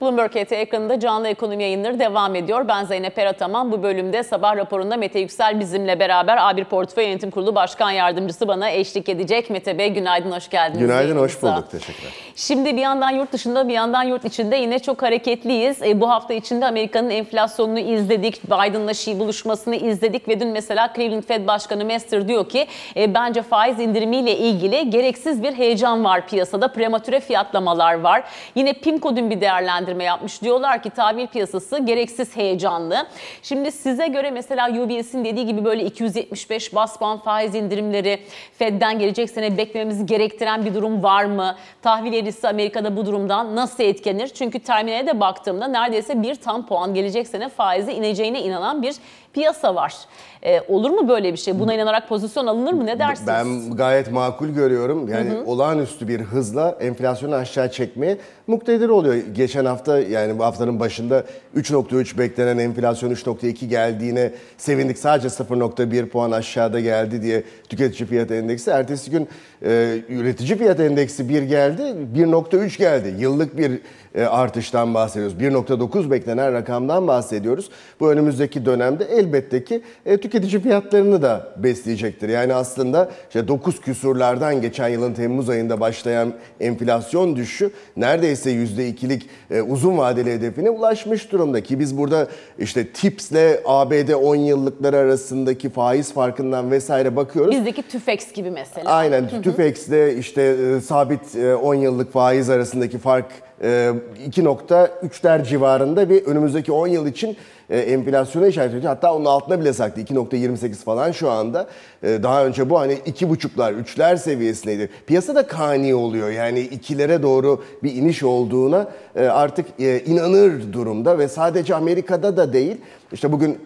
Bloomberg HT ekranında canlı ekonomi yayınları devam ediyor. Ben Zeynep Erataman. Bu bölümde sabah raporunda Mete Yüksel bizimle beraber A1 Portföy Yönetim Kurulu Başkan Yardımcısı bana eşlik edecek. Mete Bey günaydın, hoş geldiniz. Günaydın, hoş bulduk. Teşekkürler. Şimdi bir yandan yurt dışında bir yandan yurt içinde yine çok hareketliyiz. E, bu hafta içinde Amerika'nın enflasyonunu izledik. Biden'la Xi buluşmasını izledik ve dün mesela Cleveland Fed Başkanı Mester diyor ki e, bence faiz indirimiyle ilgili gereksiz bir heyecan var piyasada. Prematüre fiyatlamalar var. Yine PIMCO dün bir değerlendirme yapmış. Diyorlar ki tahvil piyasası gereksiz heyecanlı. Şimdi size göre mesela UBS'in dediği gibi böyle 275 bas puan faiz indirimleri Fed'den gelecek sene beklememizi gerektiren bir durum var mı? Tahvil erisi Amerika'da bu durumdan nasıl etkilenir? Çünkü terminale de baktığımda neredeyse bir tam puan gelecek sene faizi ineceğine inanan bir piyasa var. Ee, olur mu böyle bir şey? Buna inanarak pozisyon alınır mı? Ne dersiniz? Ben gayet makul görüyorum. Yani olağanüstü bir hızla enflasyonu aşağı çekmeye muktedir oluyor. Geçen hafta yani bu haftanın başında 3.3 beklenen enflasyon 3.2 geldiğine sevindik. Sadece 0.1 puan aşağıda geldi diye tüketici fiyat endeksi. Ertesi gün e, üretici fiyat endeksi 1 geldi, 1.3 geldi. Yıllık bir e, artıştan bahsediyoruz. 1.9 beklenen rakamdan bahsediyoruz. Bu önümüzdeki dönemde elbette ki e, tüketici fiyatlarını da besleyecektir. Yani aslında işte 9 küsurlardan geçen yılın Temmuz ayında başlayan enflasyon düşüşü neredeyse %2'lik e, uzun vadeli hedefine ulaşmış durumda ki biz burada işte TIPS'le ABD 10 yıllıkları arasındaki faiz farkından vesaire bakıyoruz. Bizdeki TÜFEX gibi mesela. Aynen TÜFEX'le işte e, sabit e, 10 yıllık faiz arasındaki fark e, 2.3'ler civarında bir önümüzdeki 10 yıl için e, enflasyona işaret ediyor. Hatta onun altına bile saktı. 2.28 falan şu anda. E, daha önce bu hani 2.5'lar, 3'ler seviyesindeydi. Piyasa da kani oluyor. Yani ikilere doğru bir iniş olduğuna e, artık e, inanır durumda ve sadece Amerika'da da değil. İşte bugün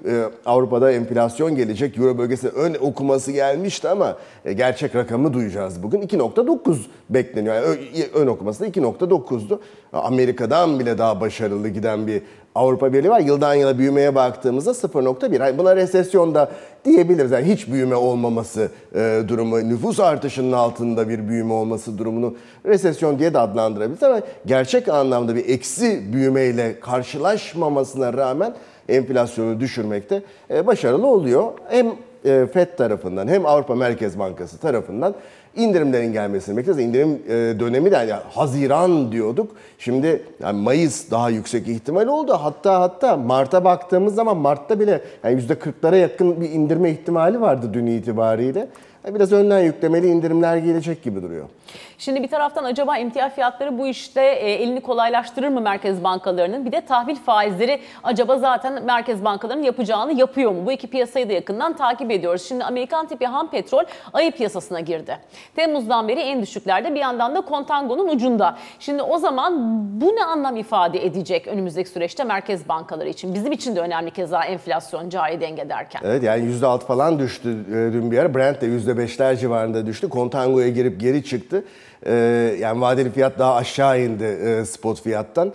Avrupa'da enflasyon gelecek. Euro bölgesine ön okuması gelmişti ama gerçek rakamı duyacağız bugün. 2.9 bekleniyor. Yani ön okuması da 2.9'du. Amerika'dan bile daha başarılı giden bir Avrupa Birliği var. Yıldan yıla büyümeye baktığımızda 0.1. Yani buna resesyon da diyebiliriz. Yani hiç büyüme olmaması e, durumu, nüfus artışının altında bir büyüme olması durumunu resesyon diye de adlandırabiliriz. Ama gerçek anlamda bir eksi büyümeyle karşılaşmamasına rağmen enflasyonu düşürmekte e, başarılı oluyor. Hem e, FED tarafından hem Avrupa Merkez Bankası tarafından indirimlerin gelmesini bekliyoruz. İndirim e, dönemi de yani Haziran diyorduk. Şimdi yani Mayıs daha yüksek ihtimal oldu. Hatta hatta Mart'a baktığımız zaman Mart'ta bile yani %40'lara yakın bir indirme ihtimali vardı dün itibariyle. Yani biraz önden yüklemeli indirimler gelecek gibi duruyor. Şimdi bir taraftan acaba emtia fiyatları bu işte e, elini kolaylaştırır mı merkez bankalarının? Bir de tahvil faizleri acaba zaten merkez bankalarının yapacağını yapıyor mu? Bu iki piyasayı da yakından takip ediyoruz. Şimdi Amerikan tipi ham petrol ayı piyasasına girdi. Temmuz'dan beri en düşüklerde bir yandan da kontangonun ucunda. Şimdi o zaman bu ne anlam ifade edecek önümüzdeki süreçte merkez bankaları için? Bizim için de önemli keza enflasyon cari denge derken. Evet yani %6 falan düştü e, dün bir ara. Brent de %5'ler civarında düştü. Kontango'ya girip geri çıktı. Ee, yani vadeli fiyat daha aşağı indi e, spot fiyattan.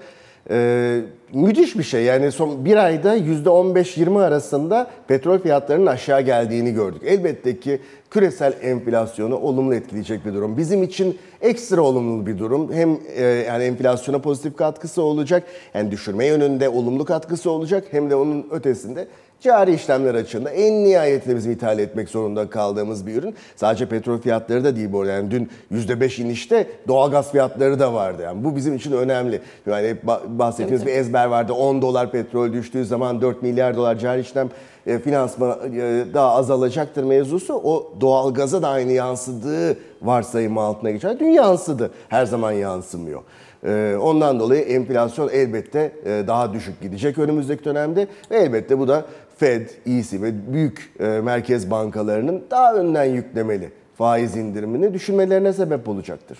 Ee, müthiş bir şey. Yani son bir ayda %15-20 arasında petrol fiyatlarının aşağı geldiğini gördük. Elbette ki küresel enflasyonu olumlu etkileyecek bir durum. Bizim için ekstra olumlu bir durum. Hem e, yani enflasyona pozitif katkısı olacak, yani düşürme yönünde olumlu katkısı olacak hem de onun ötesinde cari işlemler açığında en nihayetinde bizim ithal etmek zorunda kaldığımız bir ürün. Sadece petrol fiyatları da değil bu arada. Yani dün %5 inişte doğalgaz fiyatları da vardı. Yani bu bizim için önemli. Yani hep ba- bahsettiğimiz bir ezber vardı. 10 dolar petrol düştüğü zaman 4 milyar dolar cari işlem e, finansman e, daha azalacaktır mevzusu. O doğalgaza da aynı yansıdığı varsayımı altına geçer. Dün yansıdı. Her zaman yansımıyor. Ee, Ondan dolayı enflasyon elbette e, daha düşük gidecek önümüzdeki dönemde ve elbette bu da Fed, EC ve büyük e, merkez bankalarının daha önden yüklemeli faiz indirimini düşünmelerine sebep olacaktır.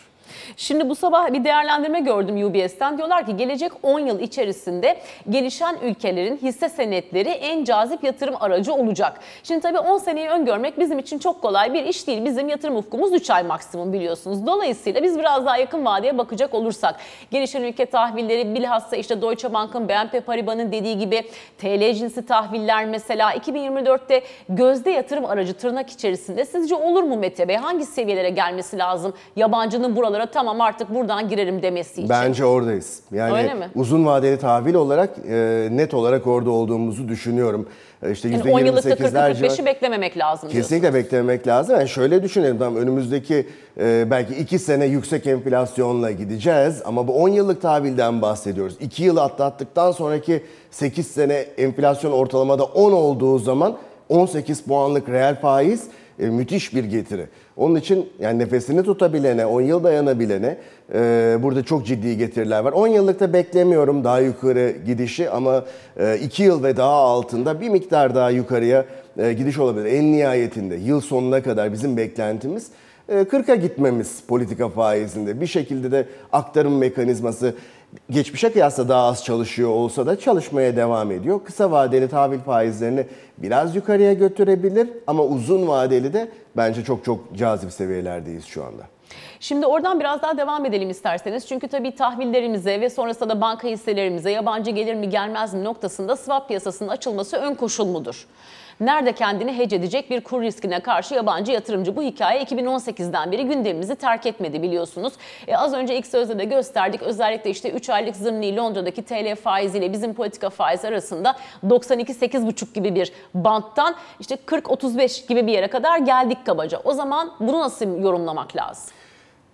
Şimdi bu sabah bir değerlendirme gördüm UBS'ten. Diyorlar ki gelecek 10 yıl içerisinde gelişen ülkelerin hisse senetleri en cazip yatırım aracı olacak. Şimdi tabii 10 seneyi öngörmek bizim için çok kolay bir iş değil. Bizim yatırım ufkumuz 3 ay maksimum biliyorsunuz. Dolayısıyla biz biraz daha yakın vadeye bakacak olursak gelişen ülke tahvilleri bilhassa işte Deutsche Bank'ın BNP Paribas'ın dediği gibi TL cinsi tahviller mesela 2024'te gözde yatırım aracı tırnak içerisinde sizce olur mu Mete Bey? Hangi seviyelere gelmesi lazım? Yabancının buralara tamam artık buradan girerim demesi için. Bence oradayız. Yani Öyle mi? uzun vadeli tahvil olarak e, net olarak orada olduğumuzu düşünüyorum. E, İşte yani 10 yıllıkta %28'ler 40-45'i civar- beklememek lazım diyorsun. Kesinlikle beklemek lazım. Yani şöyle düşünelim tamam önümüzdeki e, belki 2 sene yüksek enflasyonla gideceğiz ama bu 10 yıllık tahvilden bahsediyoruz. 2 yılı atlattıktan sonraki 8 sene enflasyon ortalamada 10 olduğu zaman 18 puanlık reel faiz e, müthiş bir getiri. Onun için yani nefesini tutabilene, 10 yıl dayanabilene e, burada çok ciddi getiriler var. 10 yıllıkta beklemiyorum daha yukarı gidişi ama 2 yıl ve daha altında bir miktar daha yukarıya e, gidiş olabilir. En nihayetinde yıl sonuna kadar bizim beklentimiz e, 40'a gitmemiz politika faizinde. Bir şekilde de aktarım mekanizması geçmişe kıyasla daha az çalışıyor olsa da çalışmaya devam ediyor. Kısa vadeli tahvil faizlerini biraz yukarıya götürebilir ama uzun vadeli de bence çok çok cazip seviyelerdeyiz şu anda. Şimdi oradan biraz daha devam edelim isterseniz. Çünkü tabii tahvillerimize ve sonrasında da banka hisselerimize yabancı gelir mi gelmez mi noktasında swap piyasasının açılması ön koşul mudur? Nerede kendini hedge edecek bir kur riskine karşı yabancı yatırımcı? Bu hikaye 2018'den beri gündemimizi terk etmedi biliyorsunuz. E, az önce ilk sözde de gösterdik. Özellikle işte 3 aylık zımni Londra'daki TL faiziyle bizim politika faizi arasında 92-8,5 gibi bir banttan işte 40-35 gibi bir yere kadar geldik kabaca. O zaman bunu nasıl yorumlamak lazım?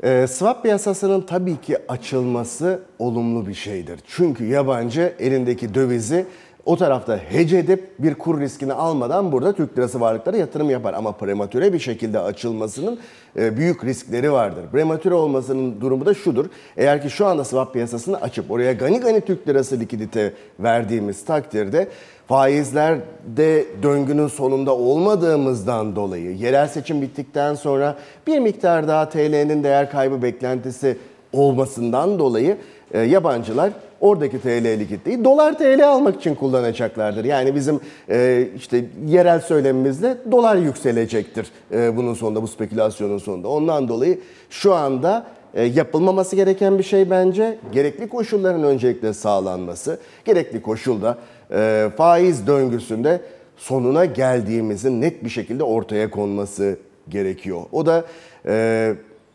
E, swap piyasasının tabii ki açılması olumlu bir şeydir. Çünkü yabancı elindeki dövizi o tarafta hece edip bir kur riskini almadan burada Türk lirası varlıklara yatırım yapar. Ama prematüre bir şekilde açılmasının e, büyük riskleri vardır. Prematüre olmasının durumu da şudur. Eğer ki şu anda swap piyasasını açıp oraya gani gani Türk lirası likidite verdiğimiz takdirde faizlerde döngünün sonunda olmadığımızdan dolayı yerel seçim bittikten sonra bir miktar daha TL'nin değer kaybı beklentisi olmasından dolayı e, yabancılar oradaki TL likiditeyi dolar TL almak için kullanacaklardır. Yani bizim e, işte yerel söylemimizle dolar yükselecektir e, bunun sonunda bu spekülasyonun sonunda. Ondan dolayı şu anda e, yapılmaması gereken bir şey bence gerekli koşulların öncelikle sağlanması. Gerekli koşul da e, faiz döngüsünde sonuna geldiğimizin net bir şekilde ortaya konması gerekiyor. O da e,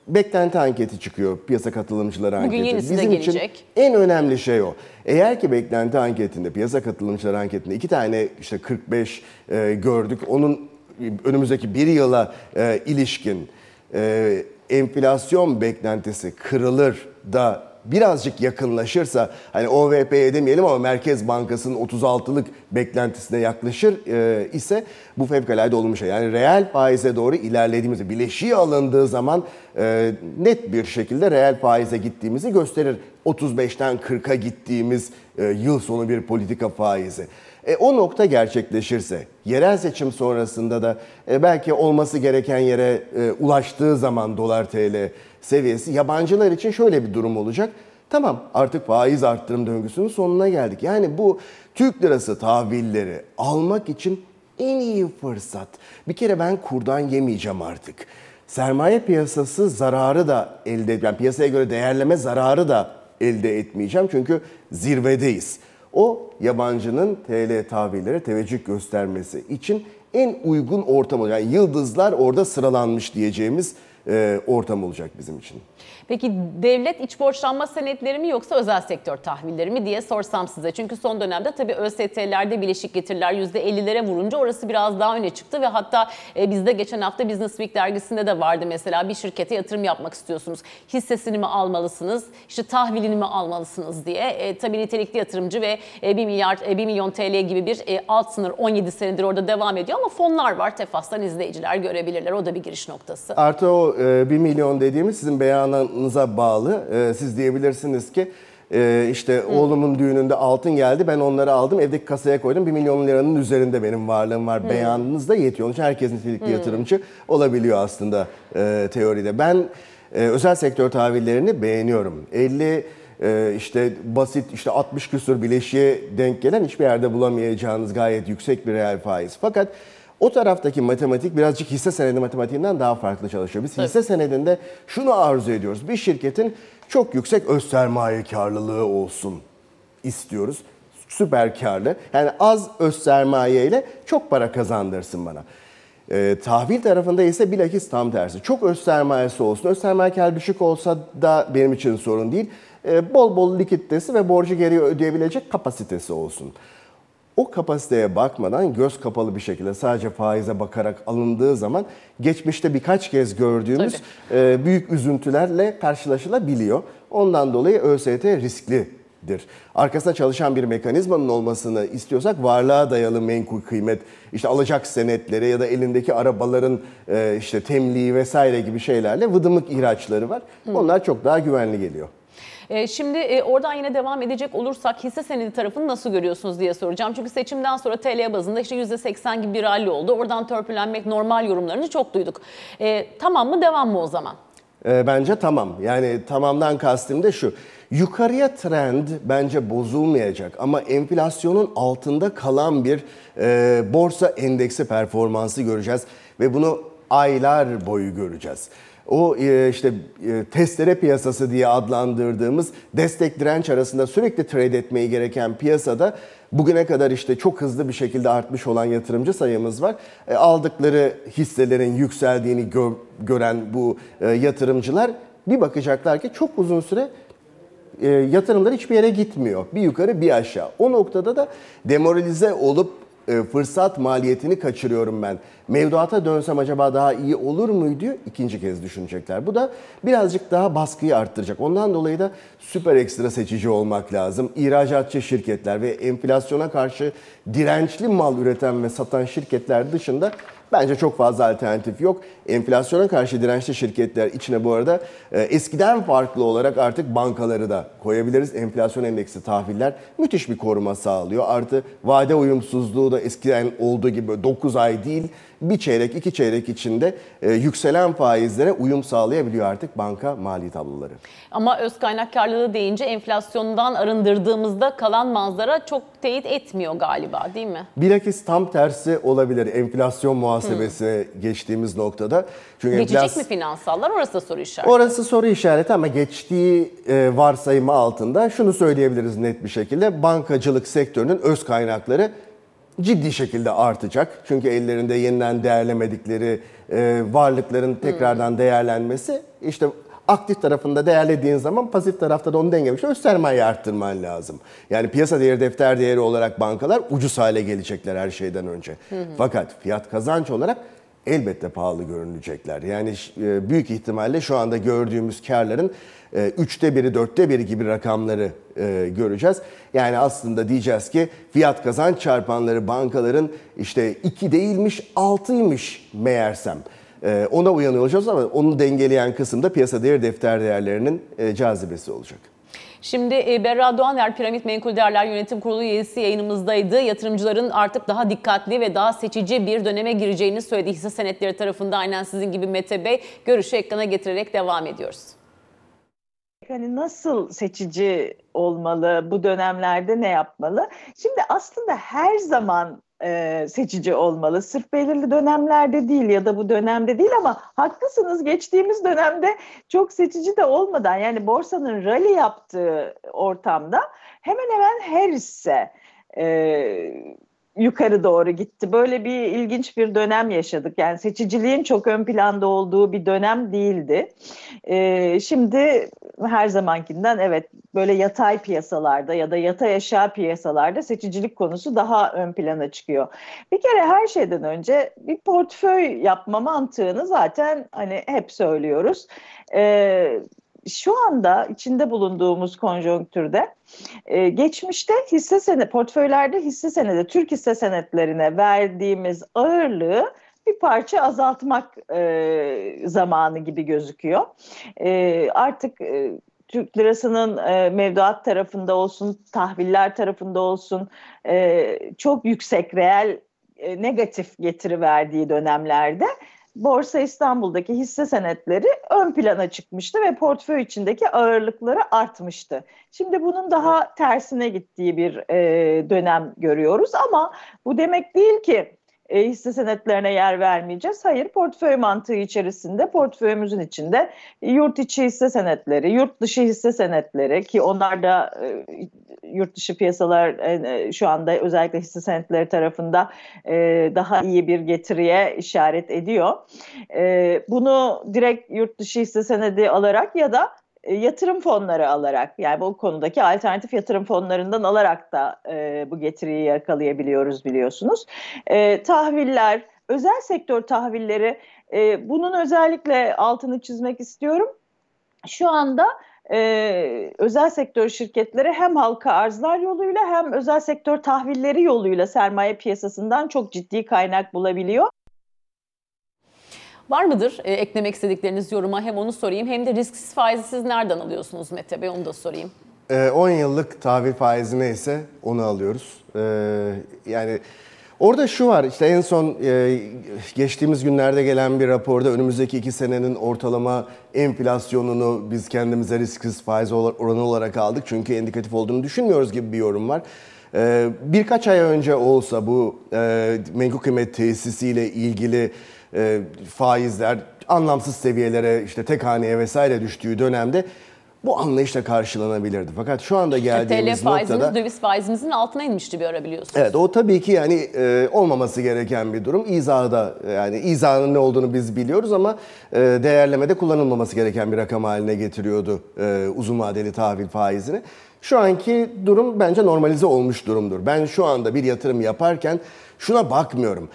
beklenti anketi çıkıyor, piyasa katılımcıları anketi. yenisi de Bizim için gelecek. en önemli şey o. Eğer ki beklenti anketinde, piyasa katılımcıları anketinde iki tane işte 45 e, gördük. Onun önümüzdeki bir yıla e, ilişkin e, enflasyon beklentisi kırılır da birazcık yakınlaşırsa hani OVP'ye demeyelim ama Merkez Bankası'nın 36'lık beklentisine yaklaşır e, ise bu fevkalade olumlu şey. Yani reel faize doğru ilerlediğimizi, bileşiği alındığı zaman e, net bir şekilde reel faize gittiğimizi gösterir. 35'ten 40'a gittiğimiz e, yıl sonu bir politika faizi. E, o nokta gerçekleşirse, yerel seçim sonrasında da e, belki olması gereken yere e, ulaştığı zaman dolar TL seviyesi yabancılar için şöyle bir durum olacak. Tamam artık faiz arttırım döngüsünün sonuna geldik. Yani bu Türk lirası tahvilleri almak için en iyi fırsat. Bir kere ben kurdan yemeyeceğim artık. Sermaye piyasası zararı da elde et, yani piyasaya göre değerleme zararı da elde etmeyeceğim çünkü zirvedeyiz. O yabancının TL tahvillere teveccüh göstermesi için en uygun ortam olacak. Yani yıldızlar orada sıralanmış diyeceğimiz ortam olacak bizim için. Peki devlet iç borçlanma senetleri mi yoksa özel sektör tahvilleri mi diye sorsam size. Çünkü son dönemde tabii ÖST'lerde bileşik getiriler %50'lere vurunca orası biraz daha öne çıktı ve hatta e, bizde geçen hafta Business Week dergisinde de vardı mesela bir şirkete yatırım yapmak istiyorsunuz. Hissesini mi almalısınız, işte tahvilini mi almalısınız diye. E, tabii nitelikli yatırımcı ve e, 1 milyar, e, 1 milyon TL gibi bir e, alt sınır 17 senedir orada devam ediyor ama fonlar var. Tefas'tan izleyiciler görebilirler. O da bir giriş noktası. Artı o e, 1 milyon dediğimiz sizin beyanınıza bağlı. E, siz diyebilirsiniz ki e, işte oğlumun düğününde altın geldi ben onları aldım evdeki kasaya koydum 1 milyon liranın üzerinde benim varlığım var. Beyanınız da yetiyor. Onun için herkes nitelikli yatırımcı olabiliyor aslında e, teoride. Ben e, özel sektör tahvillerini beğeniyorum. 50 e, işte basit işte 60 küsur bileşiğe denk gelen hiçbir yerde bulamayacağınız gayet yüksek bir reel faiz. Fakat o taraftaki matematik birazcık hisse senedi matematiğinden daha farklı çalışıyor. Biz hisse senedinde şunu arzu ediyoruz. Bir şirketin çok yüksek öz sermaye karlılığı olsun istiyoruz. Süper karlı. Yani az öz sermaye ile çok para kazandırsın bana. E, tahvil tarafında ise bilakis tam tersi. Çok öz sermayesi olsun. Öz sermaye kâr düşük olsa da benim için sorun değil. E, bol bol likiditesi ve borcu geri ödeyebilecek kapasitesi olsun. O kapasiteye bakmadan göz kapalı bir şekilde sadece faize bakarak alındığı zaman geçmişte birkaç kez gördüğümüz e, büyük üzüntülerle karşılaşılabiliyor. Ondan dolayı ÖST risklidir. Arkasında çalışan bir mekanizmanın olmasını istiyorsak varlığa dayalı menkul kıymet, işte alacak senetleri ya da elindeki arabaların e, işte temliği vesaire gibi şeylerle vıdımık ihraçları var. Onlar çok daha güvenli geliyor. E, Şimdi e, oradan yine devam edecek olursak hisse senedi tarafını nasıl görüyorsunuz diye soracağım. Çünkü seçimden sonra TL bazında işte %80 gibi bir rally oldu. Oradan törpülenmek normal yorumlarını çok duyduk. E, tamam mı devam mı o zaman? Bence tamam. Yani tamamdan kastım da şu. Yukarıya trend bence bozulmayacak ama enflasyonun altında kalan bir e, borsa endeksi performansı göreceğiz ve bunu aylar boyu göreceğiz. O e, işte e, testere piyasası diye adlandırdığımız destek direnç arasında sürekli trade etmeyi gereken piyasada bugüne kadar işte çok hızlı bir şekilde artmış olan yatırımcı sayımız var. E, aldıkları hisselerin yükseldiğini gö- gören bu yatırımcılar bir bakacaklar ki çok uzun süre yatırımlar hiçbir yere gitmiyor. Bir yukarı bir aşağı. O noktada da demoralize olup fırsat maliyetini kaçırıyorum ben. Mevduata dönsem acaba daha iyi olur muydu? İkinci kez düşünecekler. Bu da birazcık daha baskıyı arttıracak. Ondan dolayı da süper ekstra seçici olmak lazım. İhracatçı şirketler ve enflasyona karşı dirençli mal üreten ve satan şirketler dışında Bence çok fazla alternatif yok. Enflasyona karşı dirençli şirketler içine bu arada e, eskiden farklı olarak artık bankaları da koyabiliriz. Enflasyon endeksi tahviller müthiş bir koruma sağlıyor. Artı vade uyumsuzluğu da eskiden olduğu gibi 9 ay değil bir çeyrek iki çeyrek içinde e, yükselen faizlere uyum sağlayabiliyor artık banka mali tabloları. Ama öz kaynak karlılığı deyince enflasyondan arındırdığımızda kalan manzara çok teyit etmiyor galiba değil mi? Bilakis tam tersi olabilir enflasyon muhasebesine geçtiğimiz noktada. Çünkü Geçecek enflas- mi finansallar orası da soru işareti. Orası soru işareti ama geçtiği e, varsayımı altında şunu söyleyebiliriz net bir şekilde. Bankacılık sektörünün öz kaynakları ciddi şekilde artacak. Çünkü ellerinde yeniden değerlemedikleri e, varlıkların tekrardan değerlenmesi işte aktif tarafında değerlediğin zaman pasif tarafta da onu dengelemek için öz sermayeyi arttırman lazım. Yani piyasa değeri defter değeri olarak bankalar ucuz hale gelecekler her şeyden önce. Fakat fiyat kazanç olarak elbette pahalı görünecekler. Yani e, büyük ihtimalle şu anda gördüğümüz karların e, üçte biri, dörtte biri gibi rakamları e, göreceğiz. Yani aslında diyeceğiz ki fiyat kazanç çarpanları bankaların işte iki değilmiş, altıymış meğersem. Ona uyanıyor olacağız ama onu dengeleyen kısım da piyasa değer defter değerlerinin cazibesi olacak. Şimdi e, Berra Doğaner Piramit Menkul Değerler Yönetim Kurulu üyesi yayınımızdaydı. Yatırımcıların artık daha dikkatli ve daha seçici bir döneme gireceğini söyledi hisse senetleri tarafında. Aynen sizin gibi Mete Bey görüşü ekrana getirerek devam ediyoruz. Hani nasıl seçici olmalı, bu dönemlerde ne yapmalı? Şimdi aslında her zaman e, seçici olmalı. Sırf belirli dönemlerde değil ya da bu dönemde değil ama haklısınız geçtiğimiz dönemde çok seçici de olmadan yani borsanın rally yaptığı ortamda hemen hemen her hisse e, yukarı doğru gitti. Böyle bir ilginç bir dönem yaşadık. Yani seçiciliğin çok ön planda olduğu bir dönem değildi. Ee, şimdi her zamankinden evet böyle yatay piyasalarda ya da yatay aşağı piyasalarda seçicilik konusu daha ön plana çıkıyor. Bir kere her şeyden önce bir portföy yapma mantığını zaten hani hep söylüyoruz. Ee, şu anda içinde bulunduğumuz konjonktürde e, geçmişte hisse senedi portföylerde hisse senedi Türk hisse senetlerine verdiğimiz ağırlığı bir parça azaltmak e, zamanı gibi gözüküyor. E, artık e, Türk lirasının e, mevduat tarafında olsun, tahviller tarafında olsun e, çok yüksek reel e, negatif getiri verdiği dönemlerde Borsa İstanbul'daki hisse senetleri ön plana çıkmıştı ve portföy içindeki ağırlıkları artmıştı. Şimdi bunun daha tersine gittiği bir e, dönem görüyoruz ama bu demek değil ki e, hisse senetlerine yer vermeyeceğiz. Hayır, portföy mantığı içerisinde portföyümüzün içinde yurt içi hisse senetleri, yurt dışı hisse senetleri ki onlar da e, yurt dışı piyasalar e, şu anda özellikle hisse senetleri tarafında e, daha iyi bir getiriye işaret ediyor. E, bunu direkt yurt dışı hisse senedi alarak ya da e, yatırım fonları alarak yani bu konudaki alternatif yatırım fonlarından alarak da e, bu getiriyi yakalayabiliyoruz biliyorsunuz. E, tahviller, özel sektör tahvilleri e, bunun özellikle altını çizmek istiyorum. Şu anda e, özel sektör şirketleri hem halka arzlar yoluyla hem özel sektör tahvilleri yoluyla sermaye piyasasından çok ciddi kaynak bulabiliyor. Var mıdır e, eklemek istedikleriniz yoruma? Hem onu sorayım hem de risksiz faizi siz nereden alıyorsunuz Mete Bey onu da sorayım. Ee, 10 yıllık tahvil faizi neyse onu alıyoruz. Ee, yani orada şu var işte en son e, geçtiğimiz günlerde gelen bir raporda önümüzdeki iki senenin ortalama enflasyonunu biz kendimize risksiz faiz oranı olarak aldık. Çünkü indikatif olduğunu düşünmüyoruz gibi bir yorum var. Ee, birkaç ay önce olsa bu e, menkul kıymet tesisiyle ilgili e, faizler anlamsız seviyelere işte tek haneye vesaire düştüğü dönemde bu anlayışla karşılanabilirdi. Fakat şu anda TL geldiğimiz faizimiz noktada döviz faizimizin altına inmişti bir ara biliyorsunuz. Evet o tabii ki yani e, olmaması gereken bir durum. İzahda yani izahın ne olduğunu biz biliyoruz ama e, değerlemede kullanılmaması gereken bir rakam haline getiriyordu e, uzun vadeli tahvil faizini. Şu anki durum bence normalize olmuş durumdur. Ben şu anda bir yatırım yaparken şuna bakmıyorum.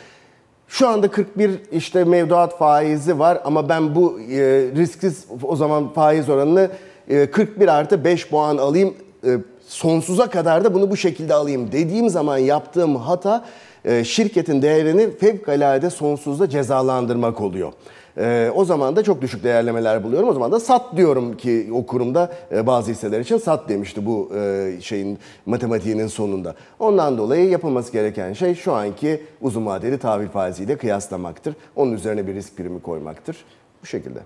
Şu anda 41 işte mevduat faizi var ama ben bu e, risksiz o zaman faiz oranını e, 41 artı 5 puan alayım e, sonsuza kadar da bunu bu şekilde alayım dediğim zaman yaptığım hata e, şirketin değerini fevkalade sonsuzda cezalandırmak oluyor. E, o zaman da çok düşük değerlemeler buluyorum. O zaman da sat diyorum ki o kurumda e, bazı hisseler için sat demişti bu e, şeyin matematiğinin sonunda. Ondan dolayı yapılması gereken şey şu anki uzun vadeli tahvil faiziyle kıyaslamaktır. Onun üzerine bir risk primi koymaktır. Bu şekilde.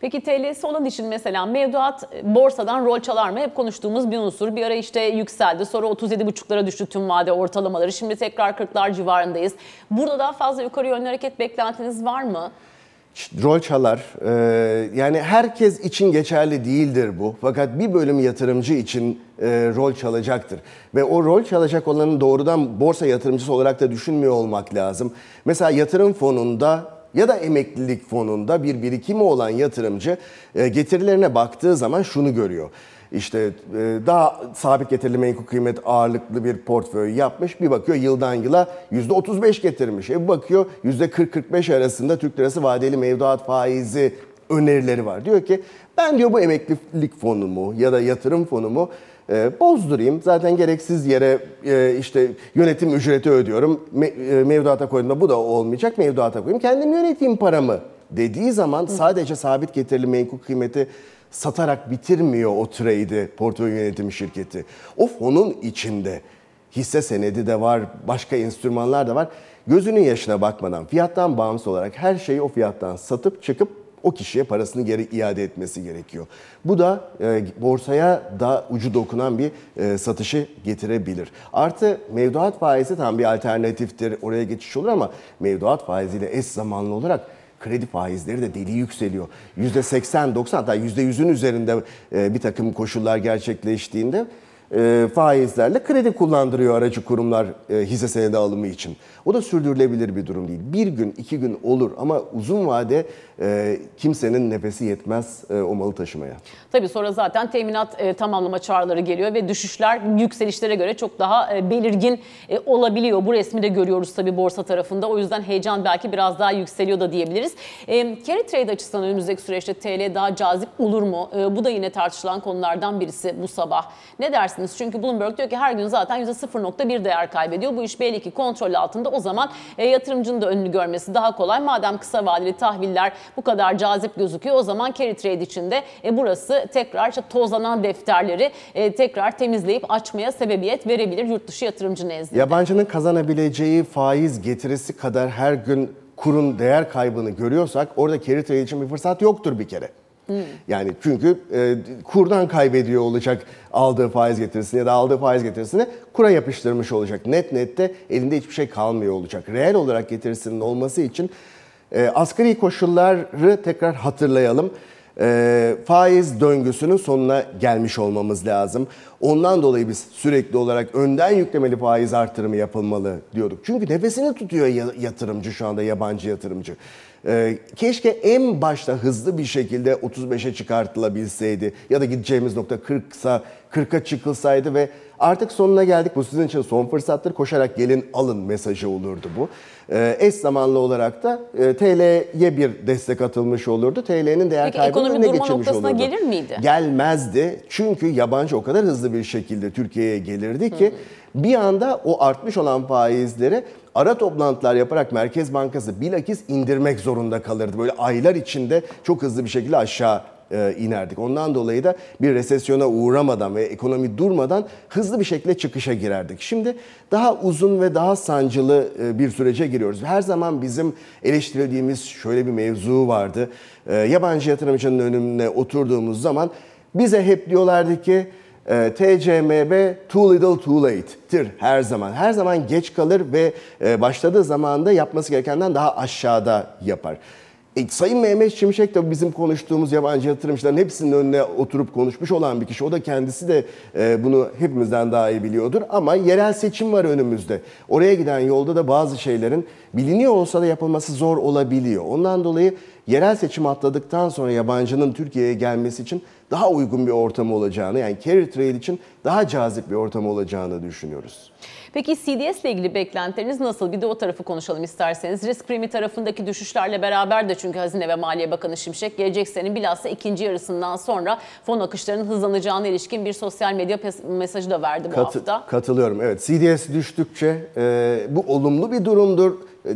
Peki TL'si olan için mesela mevduat e, borsadan rol çalar mı? Hep konuştuğumuz bir unsur. Bir ara işte yükseldi. Sonra 37,5'lara düştü tüm vade ortalamaları. Şimdi tekrar 40'lar civarındayız. Burada daha fazla yukarı yönlü hareket beklentiniz var mı? Rol çalar. Ee, yani herkes için geçerli değildir bu. Fakat bir bölüm yatırımcı için e, rol çalacaktır. Ve o rol çalacak olanın doğrudan borsa yatırımcısı olarak da düşünmüyor olmak lazım. Mesela yatırım fonunda ya da emeklilik fonunda bir birikimi olan yatırımcı e, getirilerine baktığı zaman şunu görüyor. İşte e, daha sabit getirili menkul kıymet ağırlıklı bir portföy yapmış. Bir bakıyor yıldan yıla %35 getirmiş. E bir bakıyor %40-45 arasında Türk lirası vadeli mevduat faizi önerileri var. Diyor ki ben diyor bu emeklilik fonumu ya da yatırım fonumu e, bozdurayım. Zaten gereksiz yere e, işte yönetim ücreti ödüyorum. Me- e, mevduata koyduğumda bu da olmayacak. Mevduata koyayım. Kendim yöneteyim paramı dediği zaman sadece sabit getirili menkul kıymeti satarak bitirmiyor o trade'i portföy yönetim şirketi. O fonun içinde hisse senedi de var, başka enstrümanlar da var. Gözünün yaşına bakmadan fiyattan bağımsız olarak her şeyi o fiyattan satıp çıkıp o kişiye parasını geri iade etmesi gerekiyor. Bu da e, borsaya da ucu dokunan bir e, satışı getirebilir. Artı mevduat faizi tam bir alternatiftir. Oraya geçiş olur ama mevduat faiziyle eş zamanlı olarak kredi faizleri de deli yükseliyor. %80-90 hatta %100'ün üzerinde e, bir takım koşullar gerçekleştiğinde e, faizlerle kredi kullandırıyor aracı kurumlar e, hisse senedi alımı için. O da sürdürülebilir bir durum değil. Bir gün, iki gün olur ama uzun vade e, kimsenin nefesi yetmez e, o malı taşımaya. Tabii sonra zaten teminat e, tamamlama çağrıları geliyor ve düşüşler yükselişlere göre çok daha e, belirgin e, olabiliyor. Bu resmi de görüyoruz tabii borsa tarafında. O yüzden heyecan belki biraz daha yükseliyor da diyebiliriz. Carry trade açısından önümüzdeki süreçte TL daha cazip olur mu? Bu da yine tartışılan konulardan birisi bu sabah. Ne dersiniz? Çünkü Bloomberg diyor ki her gün zaten %0.1 değer kaybediyor. Bu iş belli ki kontrol altında. O zaman yatırımcının da önünü görmesi daha kolay. Madem kısa vadeli tahviller bu kadar cazip gözüküyor o zaman carry trade içinde e, burası tekrar işte tozlanan defterleri e, tekrar temizleyip açmaya sebebiyet verebilir yurt dışı yatırımcı nezdinde. Yabancının kazanabileceği faiz getirisi kadar her gün kurun değer kaybını görüyorsak orada carry trade için bir fırsat yoktur bir kere. Yani çünkü e, kurdan kaybediyor olacak aldığı faiz getirisini ya da aldığı faiz getirisini kura yapıştırmış olacak. Net nette elinde hiçbir şey kalmıyor olacak. Reel olarak getirisinin olması için e, asgari koşulları tekrar hatırlayalım. E, faiz döngüsünün sonuna gelmiş olmamız lazım. Ondan dolayı biz sürekli olarak önden yüklemeli faiz artırımı yapılmalı diyorduk. Çünkü nefesini tutuyor ya- yatırımcı şu anda yabancı yatırımcı. E, keşke en başta hızlı bir şekilde 35'e çıkartılabilseydi ya da gideceğimiz nokta 40 sa 40'a çıkılsaydı ve artık sonuna geldik. Bu sizin için son fırsattır. Koşarak gelin alın mesajı olurdu bu. Ee, eş zamanlı olarak da e, TL'ye bir destek atılmış olurdu. TL'nin değer ekonomi önüne geçilmiş noktasına olurdu. gelir miydi? Gelmezdi. Çünkü yabancı o kadar hızlı bir şekilde Türkiye'ye gelirdi ki bir anda o artmış olan faizleri ara toplantılar yaparak Merkez Bankası bilakis indirmek zorunda kalırdı. Böyle aylar içinde çok hızlı bir şekilde aşağı e, inerdik. Ondan dolayı da bir resesyona uğramadan ve ekonomi durmadan hızlı bir şekilde çıkışa girerdik. Şimdi daha uzun ve daha sancılı e, bir sürece giriyoruz. Her zaman bizim eleştirildiğimiz şöyle bir mevzu vardı. E, yabancı yatırımcının önüne oturduğumuz zaman bize hep diyorlardı ki e, TCMB too little too late'tir her zaman. Her zaman geç kalır ve e, başladığı zamanda yapması gerekenden daha aşağıda yapar. E, Sayın Mehmet Şimşek de bizim konuştuğumuz yabancı yatırımcıların hepsinin önüne oturup konuşmuş olan bir kişi. O da kendisi de e, bunu hepimizden daha iyi biliyordur. Ama yerel seçim var önümüzde. Oraya giden yolda da bazı şeylerin biliniyor olsa da yapılması zor olabiliyor. Ondan dolayı yerel seçim atladıktan sonra yabancının Türkiye'ye gelmesi için daha uygun bir ortam olacağını yani carry trade için daha cazip bir ortam olacağını düşünüyoruz. Peki CDS ile ilgili beklentileriniz nasıl? Bir de o tarafı konuşalım isterseniz. Risk primi tarafındaki düşüşlerle beraber de çünkü Hazine ve Maliye Bakanı Şimşek gelecek senenin bilhassa ikinci yarısından sonra fon akışlarının hızlanacağına ilişkin bir sosyal medya mesajı da verdi bu Katı- hafta. Katılıyorum. Evet CDS düştükçe e, bu olumlu bir durumdur. E,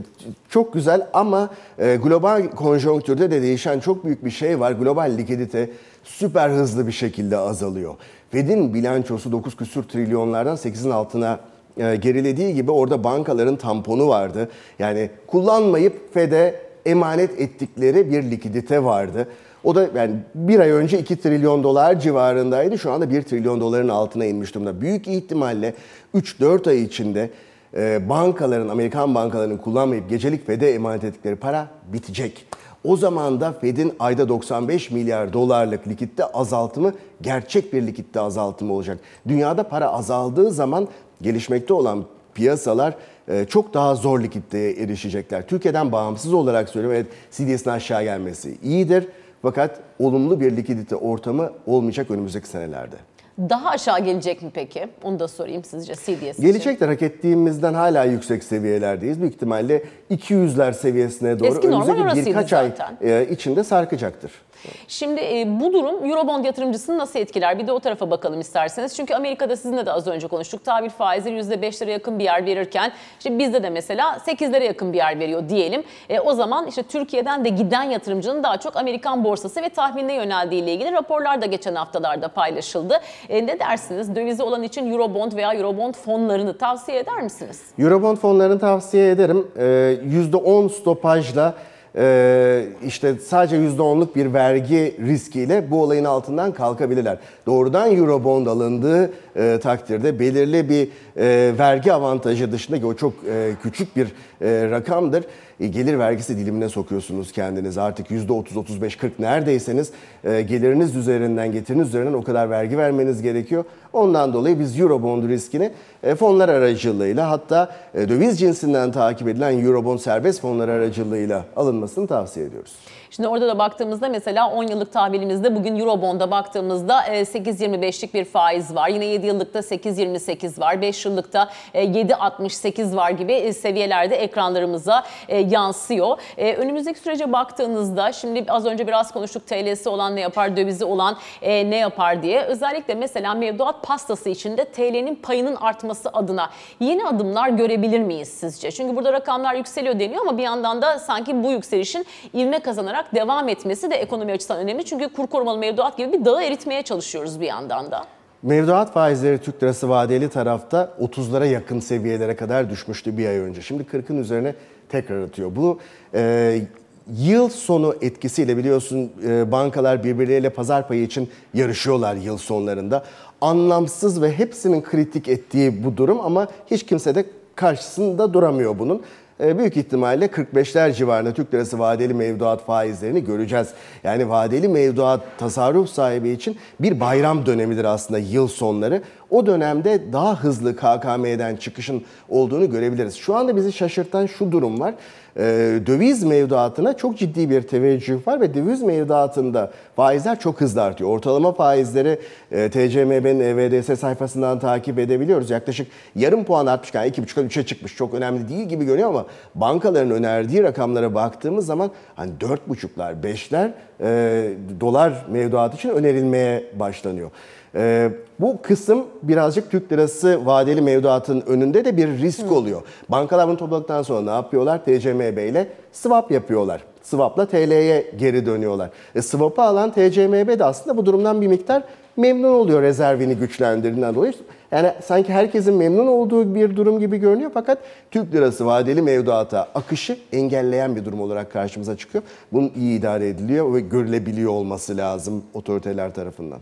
çok güzel ama e, global konjonktürde de değişen çok büyük bir şey var. Global likidite süper hızlı bir şekilde azalıyor. Fed'in bilançosu 9 küsür trilyonlardan 8'in altına gerilediği gibi orada bankaların tamponu vardı. Yani kullanmayıp Fed'e emanet ettikleri bir likidite vardı. O da yani bir ay önce 2 trilyon dolar civarındaydı. Şu anda 1 trilyon doların altına inmiş durumda. Büyük ihtimalle 3-4 ay içinde e, bankaların, Amerikan bankalarının kullanmayıp gecelik Fed'e emanet ettikleri para bitecek. O zaman da Fed'in ayda 95 milyar dolarlık likitte azaltımı gerçek bir likitte azaltımı olacak. Dünyada para azaldığı zaman gelişmekte olan piyasalar e, çok daha zor likiditeye erişecekler. Türkiye'den bağımsız olarak söylüyorum evet CDS'in aşağı gelmesi iyidir. Fakat olumlu bir likidite ortamı olmayacak önümüzdeki senelerde. Daha aşağı gelecek mi peki? Onu da sorayım sizce CDS için. Gelecekler hak ettiğimizden hala yüksek seviyelerdeyiz. Büyük ihtimalle 200'ler seviyesine doğru Eski önümüzdeki birkaç ay e, içinde sarkacaktır. Şimdi e, bu durum Eurobond yatırımcısını nasıl etkiler? Bir de o tarafa bakalım isterseniz. Çünkü Amerika'da sizinle de az önce konuştuk. Tahvil faizleri %5'lere yakın bir yer verirken işte bizde de mesela 8'lere yakın bir yer veriyor diyelim. E, o zaman işte Türkiye'den de giden yatırımcının daha çok Amerikan borsası ve tahminine yöneldiği ile ilgili raporlar da geçen haftalarda paylaşıldı. E, ne dersiniz? Dövizi olan için Eurobond veya Eurobond fonlarını tavsiye eder misiniz? Eurobond fonlarını tavsiye ederim. Ee, %10 stopajla e, işte sadece %10'luk bir vergi riskiyle bu olayın altından kalkabilirler. Doğrudan Eurobond alındığı e, takdirde belirli bir e, vergi avantajı dışındaki o çok küçük bir rakamdır. Gelir vergisi dilimine sokuyorsunuz kendinizi. Artık %30, 35, 40 neredeyseniz geliriniz üzerinden, getiriniz üzerinden o kadar vergi vermeniz gerekiyor. Ondan dolayı biz Eurobond riskini fonlar aracılığıyla hatta e, döviz cinsinden takip edilen Eurobond serbest fonlar aracılığıyla alınmasını tavsiye ediyoruz. Şimdi orada da baktığımızda mesela 10 yıllık tahvilimizde bugün Eurobond'a baktığımızda e, 8.25'lik bir faiz var. Yine 7 yıllıkta 8.28 var. 5 yıllıkta e, 7.68 var gibi e, seviyelerde ekranlarımıza e, yansıyor. E, Önümüzdeki sürece baktığınızda şimdi az önce biraz konuştuk TL'si olan ne yapar, dövizi olan e, ne yapar diye. Özellikle mesela mevduat pastası içinde TL'nin payının artması adına yeni adımlar görebilir miyiz sizce? Çünkü burada rakamlar yükseliyor deniyor ama bir yandan da sanki bu yükselişin ivme kazanarak devam etmesi de ekonomi açısından önemli. Çünkü kur korumalı mevduat gibi bir dağı eritmeye çalışıyoruz bir yandan da. Mevduat faizleri Türk lirası vadeli tarafta 30'lara yakın seviyelere kadar düşmüştü bir ay önce. Şimdi 40'ın üzerine tekrar atıyor. Bu e, yıl sonu etkisiyle biliyorsun e, bankalar birbirleriyle pazar payı için yarışıyorlar yıl sonlarında. Anlamsız ve hepsinin kritik ettiği bu durum ama hiç kimse de karşısında duramıyor bunun. E, büyük ihtimalle 45'ler civarında Türk lirası vadeli mevduat faizlerini göreceğiz. Yani vadeli mevduat tasarruf sahibi için bir bayram dönemidir aslında yıl sonları. O dönemde daha hızlı KKM'den çıkışın olduğunu görebiliriz. Şu anda bizi şaşırtan şu durum var. E, döviz mevduatına çok ciddi bir teveccüh var ve döviz mevduatında faizler çok hızlı artıyor. Ortalama faizleri e, TCMB'nin EVDS sayfasından takip edebiliyoruz. Yaklaşık yarım puan artmış. Yani 2,5'dan 3'e çıkmış. Çok önemli değil gibi görünüyor ama bankaların önerdiği rakamlara baktığımız zaman hani 4,5'lar, 5'ler e, dolar mevduat için önerilmeye başlanıyor. Ee, bu kısım birazcık Türk lirası vadeli mevduatın önünde de bir risk oluyor. Bankalar bunu topladıktan sonra ne yapıyorlar? TCMB ile swap yapıyorlar. Swap'la TL'ye geri dönüyorlar. E, swap'ı alan TCMB de aslında bu durumdan bir miktar memnun oluyor rezervini güçlendirdiğinden dolayı. Yani sanki herkesin memnun olduğu bir durum gibi görünüyor fakat Türk lirası vadeli mevduata akışı engelleyen bir durum olarak karşımıza çıkıyor. Bunun iyi idare ediliyor ve görülebiliyor olması lazım otoriteler tarafından.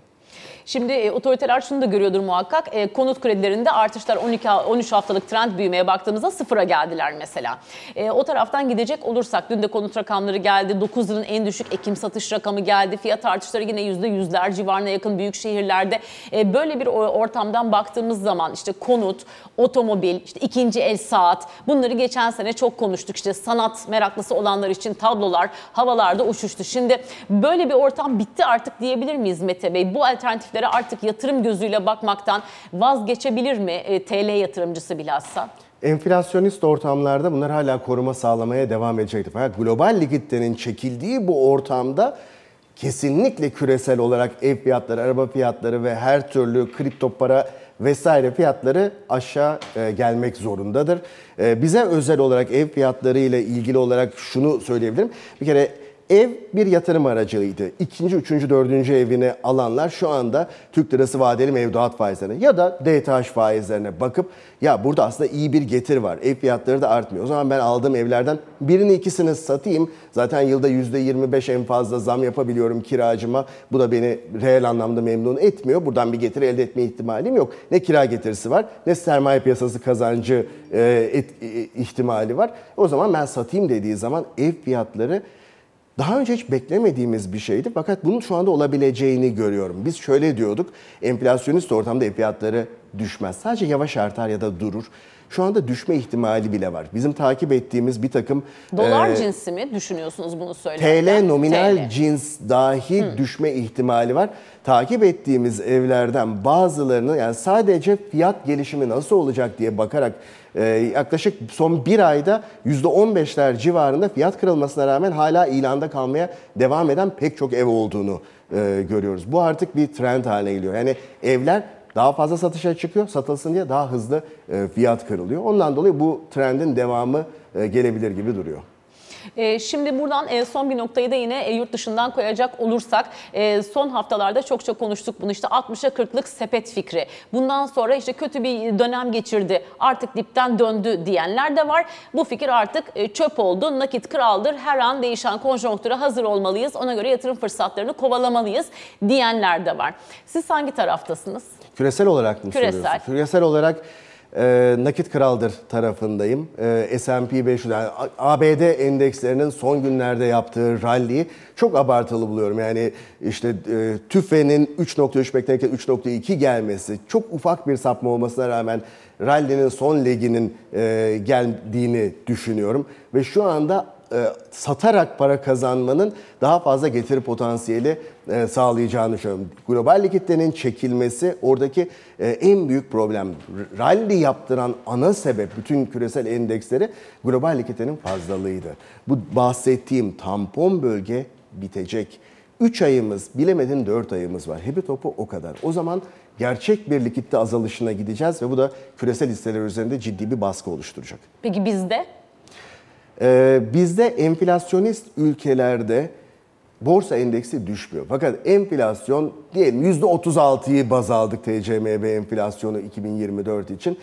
Şimdi e, otoriteler şunu da görüyordur muhakkak. E, konut kredilerinde artışlar 12 13 haftalık trend büyümeye baktığımızda sıfıra geldiler mesela. E, o taraftan gidecek olursak dün de konut rakamları geldi. 9 yılın en düşük Ekim satış rakamı geldi. Fiyat artışları yine %100'ler civarına yakın büyük şehirlerde. E, böyle bir ortamdan baktığımız zaman işte konut, otomobil, işte ikinci el saat bunları geçen sene çok konuştuk. İşte sanat meraklısı olanlar için tablolar havalarda uçuştu. Şimdi böyle bir ortam bitti artık diyebilir miyiz Mete Bey? Bu alternatif alternatiflere artık yatırım gözüyle bakmaktan vazgeçebilir mi e, TL yatırımcısı bilhassa? Enflasyonist ortamlarda bunlar hala koruma sağlamaya devam edecektir. Fakat global likiditenin çekildiği bu ortamda kesinlikle küresel olarak ev fiyatları, araba fiyatları ve her türlü kripto para vesaire fiyatları aşağı e, gelmek zorundadır. E, bize özel olarak ev fiyatları ile ilgili olarak şunu söyleyebilirim. Bir kere Ev bir yatırım aracıydı. İkinci, üçüncü, dördüncü evini alanlar şu anda Türk lirası vadeli mevduat faizlerine ya da DTH faizlerine bakıp ya burada aslında iyi bir getir var. Ev fiyatları da artmıyor. O zaman ben aldığım evlerden birini ikisini satayım. Zaten yılda %25 en fazla zam yapabiliyorum kiracıma. Bu da beni reel anlamda memnun etmiyor. Buradan bir getir elde etme ihtimalim yok. Ne kira getirisi var ne sermaye piyasası kazancı e, et, e, ihtimali var. O zaman ben satayım dediği zaman ev fiyatları daha önce hiç beklemediğimiz bir şeydi fakat bunun şu anda olabileceğini görüyorum. Biz şöyle diyorduk, enflasyonist ortamda fiyatları düşmez. Sadece yavaş artar ya da durur. Şu anda düşme ihtimali bile var. Bizim takip ettiğimiz bir takım... Dolar e, cinsi mi düşünüyorsunuz bunu söylerken? TL nominal TL. cins dahi Hı. düşme ihtimali var. Takip ettiğimiz evlerden bazılarını yani sadece fiyat gelişimi nasıl olacak diye bakarak e, yaklaşık son bir ayda %15'ler civarında fiyat kırılmasına rağmen hala ilanda kalmaya devam eden pek çok ev olduğunu e, görüyoruz. Bu artık bir trend haline geliyor. Yani evler daha fazla satışa çıkıyor, satılsın diye daha hızlı e, fiyat kırılıyor. Ondan dolayı bu trendin devamı e, gelebilir gibi duruyor. E, şimdi buradan son bir noktayı da yine yurt dışından koyacak olursak son haftalarda çok çok konuştuk bunu işte 60'a 40'lık sepet fikri. Bundan sonra işte kötü bir dönem geçirdi artık dipten döndü diyenler de var. Bu fikir artık çöp oldu nakit kraldır her an değişen konjonktüre hazır olmalıyız ona göre yatırım fırsatlarını kovalamalıyız diyenler de var. Siz hangi taraftasınız? Küresel olarak mı Küresel. soruyorsun? Küresel olarak e, nakit kraldır tarafındayım. E, S&P 500 yani ABD endekslerinin son günlerde yaptığı rally'yi çok abartılı buluyorum. Yani işte e, TÜFE'nin 3.3 beklenirken 3.2 gelmesi çok ufak bir sapma olmasına rağmen rally'nin son leginin e, geldiğini düşünüyorum. Ve şu anda e, satarak para kazanmanın daha fazla getiri potansiyeli e, sağlayacağını düşünüyorum. Global likiditenin çekilmesi oradaki e, en büyük problem. Rally yaptıran ana sebep bütün küresel endeksleri global likiditenin fazlalığıydı. Bu bahsettiğim tampon bölge bitecek. 3 ayımız, bilemedin 4 ayımız var. Hepi topu o kadar. O zaman gerçek bir likitte azalışına gideceğiz ve bu da küresel hisseler üzerinde ciddi bir baskı oluşturacak. Peki bizde? Ee, bizde enflasyonist ülkelerde borsa endeksi düşmüyor. Fakat enflasyon diyelim %36'yı baz aldık TCMB enflasyonu 2024 için.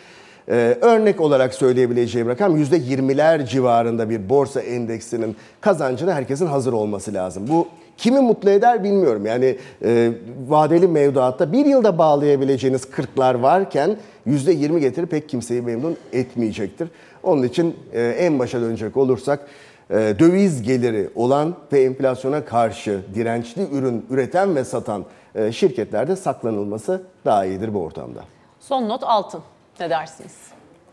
Ee, örnek olarak söyleyebileceğim rakam %20'ler civarında bir borsa endeksinin kazancına herkesin hazır olması lazım. Bu kimi mutlu eder bilmiyorum. Yani e, vadeli mevduatta bir yılda bağlayabileceğiniz 40'lar varken %20 getiri pek kimseyi memnun etmeyecektir. Onun için e, en başa dönecek olursak e, döviz geliri olan ve enflasyona karşı dirençli ürün üreten ve satan e, şirketlerde saklanılması daha iyidir bu ortamda. Son not altın. Ne dersiniz?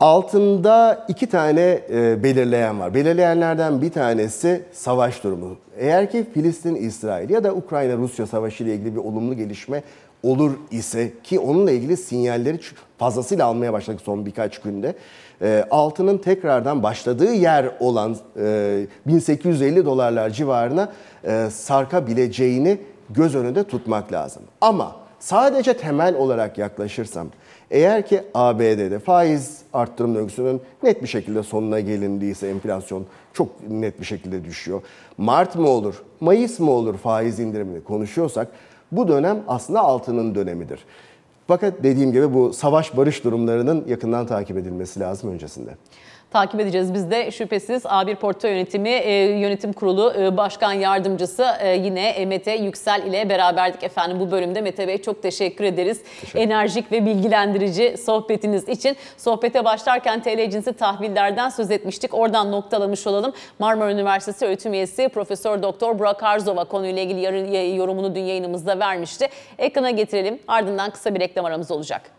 Altında iki tane belirleyen var. Belirleyenlerden bir tanesi savaş durumu. Eğer ki Filistin-İsrail ya da Ukrayna-Rusya savaşı ile ilgili bir olumlu gelişme olur ise ki onunla ilgili sinyalleri fazlasıyla almaya başladık son birkaç günde. E, altının tekrardan başladığı yer olan e, 1850 dolarlar civarına e, sarkabileceğini göz önünde tutmak lazım. Ama sadece temel olarak yaklaşırsam eğer ki ABD'de faiz arttırım döngüsünün net bir şekilde sonuna gelindiyse enflasyon çok net bir şekilde düşüyor. Mart mı olur, Mayıs mı olur faiz indirimini konuşuyorsak bu dönem aslında altının dönemidir. Fakat dediğim gibi bu savaş barış durumlarının yakından takip edilmesi lazım öncesinde. Takip edeceğiz biz de şüphesiz A1 Portföy Yönetimi e, Yönetim Kurulu e, Başkan Yardımcısı e, yine e, Mete Yüksel ile beraberdik efendim bu bölümde. Mete Bey çok teşekkür ederiz. Teşekkür. Enerjik ve bilgilendirici sohbetiniz için. Sohbete başlarken TL cinsi tahvillerden söz etmiştik. Oradan noktalamış olalım. Marmara Üniversitesi öğretim üyesi Profesör Doktor Burak Arzova konuyla ilgili yarın yorumunu dün yayınımızda vermişti. Ekrana getirelim. Ardından kısa bir reklam aramız olacak.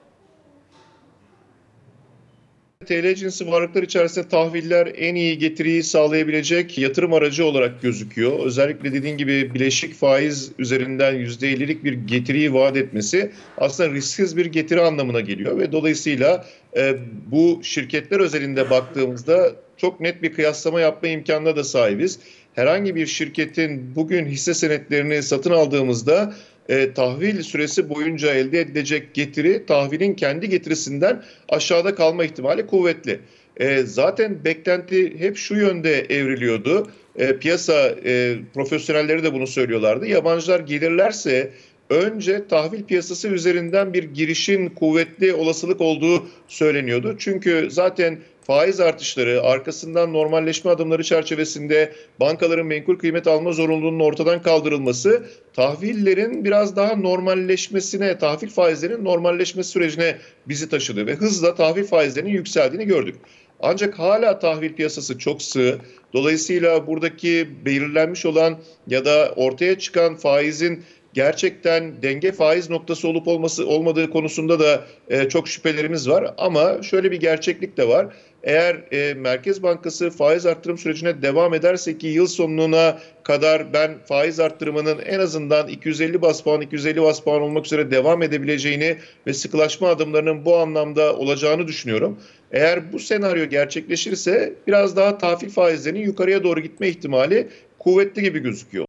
TL cinsi varlıklar içerisinde tahviller en iyi getiriyi sağlayabilecek yatırım aracı olarak gözüküyor. Özellikle dediğin gibi bileşik faiz üzerinden %50'lik bir getiriyi vaat etmesi aslında risksiz bir getiri anlamına geliyor ve dolayısıyla e, bu şirketler özelinde baktığımızda çok net bir kıyaslama yapma imkanına da sahibiz. Herhangi bir şirketin bugün hisse senetlerini satın aldığımızda e, tahvil süresi boyunca elde edilecek getiri tahvilin kendi getirisinden aşağıda kalma ihtimali kuvvetli. E, zaten beklenti hep şu yönde evriliyordu. E, piyasa e, profesyonelleri de bunu söylüyorlardı. Yabancılar gelirlerse önce tahvil piyasası üzerinden bir girişin kuvvetli olasılık olduğu söyleniyordu. Çünkü zaten faiz artışları, arkasından normalleşme adımları çerçevesinde bankaların menkul kıymet alma zorunluluğunun ortadan kaldırılması tahvillerin biraz daha normalleşmesine, tahvil faizlerinin normalleşme sürecine bizi taşıdı ve hızla tahvil faizlerinin yükseldiğini gördük. Ancak hala tahvil piyasası çok sığ. Dolayısıyla buradaki belirlenmiş olan ya da ortaya çıkan faizin gerçekten denge faiz noktası olup olması olmadığı konusunda da e, çok şüphelerimiz var. Ama şöyle bir gerçeklik de var. Eğer e, Merkez Bankası faiz arttırım sürecine devam ederse ki yıl sonuna kadar ben faiz arttırımının en azından 250 bas puan 250 bas puan olmak üzere devam edebileceğini ve sıkılaşma adımlarının bu anlamda olacağını düşünüyorum. Eğer bu senaryo gerçekleşirse biraz daha tahvil faizlerinin yukarıya doğru gitme ihtimali kuvvetli gibi gözüküyor.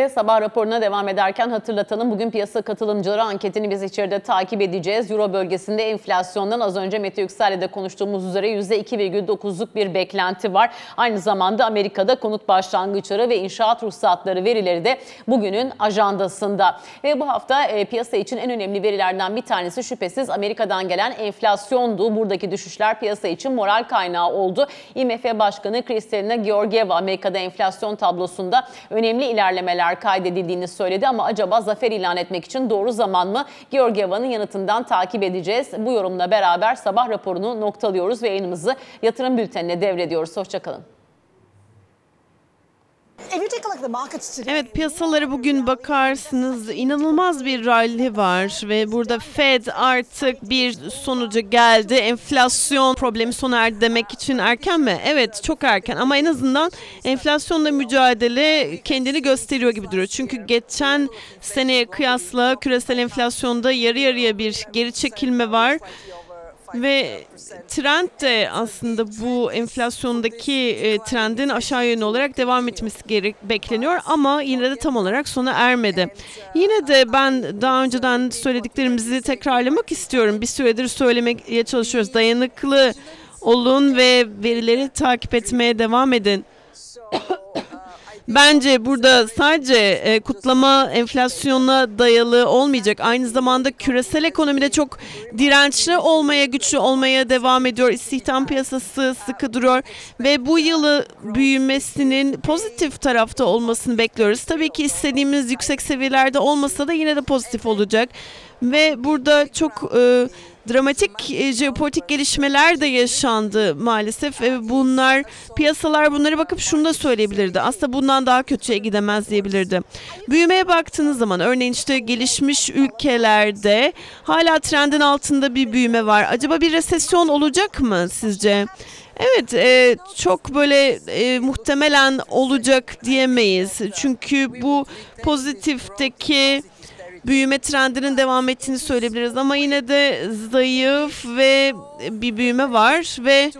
Ve sabah raporuna devam ederken hatırlatalım. Bugün piyasa katılımcıları anketini biz içeride takip edeceğiz. Euro bölgesinde enflasyondan az önce Mete Yüksel'le de konuştuğumuz üzere %2,9'luk bir beklenti var. Aynı zamanda Amerika'da konut başlangıçları ve inşaat ruhsatları verileri de bugünün ajandasında. Ve bu hafta e, piyasa için en önemli verilerden bir tanesi şüphesiz Amerika'dan gelen enflasyondu. Buradaki düşüşler piyasa için moral kaynağı oldu. IMF Başkanı Kristalina Georgieva Amerika'da enflasyon tablosunda önemli ilerlemeler zaferler kaydedildiğini söyledi ama acaba zafer ilan etmek için doğru zaman mı? Georgieva'nın yanıtından takip edeceğiz. Bu yorumla beraber sabah raporunu noktalıyoruz ve yayınımızı yatırım bültenine devrediyoruz. Hoşçakalın. Evet piyasaları bugün bakarsınız inanılmaz bir rally var ve burada Fed artık bir sonuca geldi. Enflasyon problemi sona erdi demek için erken mi? Evet çok erken ama en azından enflasyonla mücadele kendini gösteriyor gibi duruyor. Çünkü geçen seneye kıyasla küresel enflasyonda yarı yarıya bir geri çekilme var. Ve trend de aslında bu enflasyondaki e, trendin aşağı yönlü olarak devam etmesi gerek bekleniyor ama yine de tam olarak sona ermedi. Yine de ben daha önceden söylediklerimizi tekrarlamak istiyorum. Bir süredir söylemeye çalışıyoruz. Dayanıklı olun ve verileri takip etmeye devam edin. Bence burada sadece e, kutlama enflasyona dayalı olmayacak. Aynı zamanda küresel ekonomide çok dirençli olmaya, güçlü olmaya devam ediyor. İstihdam piyasası sıkı duruyor ve bu yılı büyümesinin pozitif tarafta olmasını bekliyoruz. Tabii ki istediğimiz yüksek seviyelerde olmasa da yine de pozitif olacak. Ve burada çok e, dramatik e, jeopolitik gelişmeler de yaşandı maalesef. ve bunlar piyasalar bunlara bakıp şunu da söyleyebilirdi. Aslında bundan daha kötüye gidemez diyebilirdi. Büyümeye baktığınız zaman örneğin işte gelişmiş ülkelerde hala trendin altında bir büyüme var. Acaba bir resesyon olacak mı sizce? Evet, e, çok böyle e, muhtemelen olacak diyemeyiz. Çünkü bu pozitifteki büyüme trendinin devam ettiğini söyleyebiliriz ama yine de zayıf ve bir büyüme var ve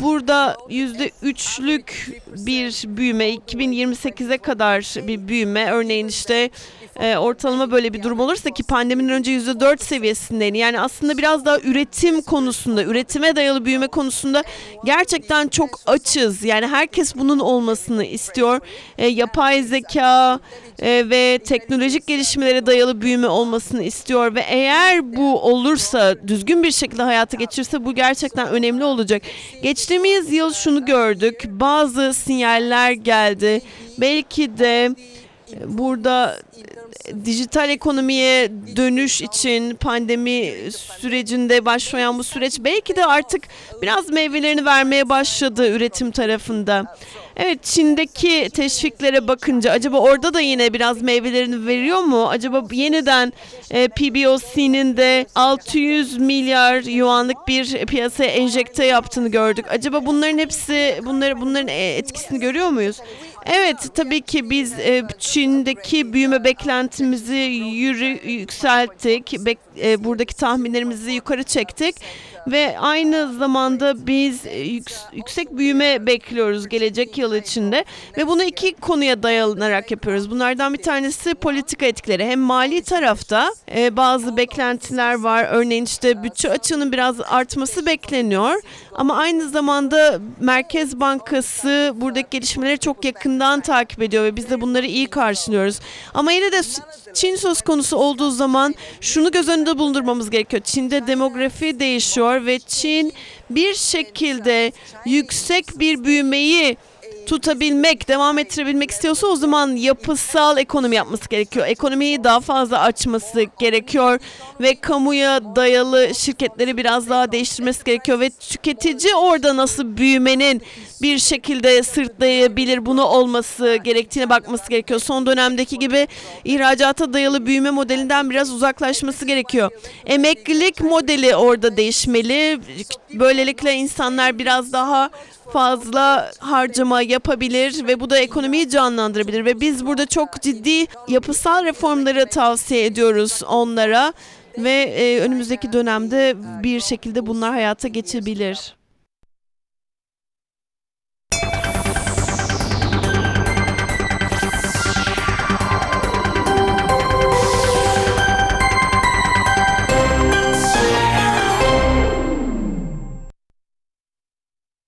burada yüzde üçlük bir büyüme 2028'e kadar bir büyüme. Örneğin işte e, ortalama böyle bir durum olursa ki pandeminin önce yüzde dört seviyesindeydi yani aslında biraz daha üretim konusunda üretime dayalı büyüme konusunda gerçekten çok açız yani herkes bunun olmasını istiyor E, yapay zeka e, ve teknolojik gelişmelere dayalı büyüme olmasını istiyor ve eğer bu olursa düzgün bir şekilde hayata geçirse bu gerçekten önemli olacak. Geçtiğimiz yıl şunu gördük. Bazı sinyaller geldi. Belki de burada e, dijital ekonomiye dönüş için pandemi sürecinde başlayan bu süreç belki de artık biraz meyvelerini vermeye başladı üretim tarafında. Evet Çin'deki teşviklere bakınca acaba orada da yine biraz meyvelerini veriyor mu? Acaba yeniden e, PBOC'nin de 600 milyar yuanlık bir piyasaya enjekte yaptığını gördük. Acaba bunların hepsi bunları bunların e, etkisini görüyor muyuz? Evet tabii ki biz e, Çin'deki büyüme beklentimizi yürü, yükselttik. E, buradaki tahminlerimizi yukarı çektik ve aynı zamanda biz e, yüks- yüksek büyüme bekliyoruz gelecek yıl içinde ve bunu iki konuya dayanarak yapıyoruz. Bunlardan bir tanesi politika etkileri. Hem mali tarafta bazı beklentiler var. Örneğin işte bütçe açığının biraz artması bekleniyor. Ama aynı zamanda Merkez Bankası buradaki gelişmeleri çok yakından takip ediyor ve biz de bunları iyi karşılıyoruz. Ama yine de Çin söz konusu olduğu zaman şunu göz önünde bulundurmamız gerekiyor. Çin'de demografi değişiyor ve Çin bir şekilde yüksek bir büyümeyi tutabilmek, devam ettirebilmek istiyorsa o zaman yapısal ekonomi yapması gerekiyor. Ekonomiyi daha fazla açması gerekiyor ve kamuya dayalı şirketleri biraz daha değiştirmesi gerekiyor ve tüketici orada nasıl büyümenin bir şekilde sırtlayabilir bunu olması gerektiğine bakması gerekiyor. Son dönemdeki gibi ihracata dayalı büyüme modelinden biraz uzaklaşması gerekiyor. Emeklilik modeli orada değişmeli. Böylelikle insanlar biraz daha fazla harcama yapabilir ve bu da ekonomiyi canlandırabilir ve biz burada çok ciddi yapısal reformları tavsiye ediyoruz onlara ve e, önümüzdeki dönemde bir şekilde bunlar hayata geçebilir.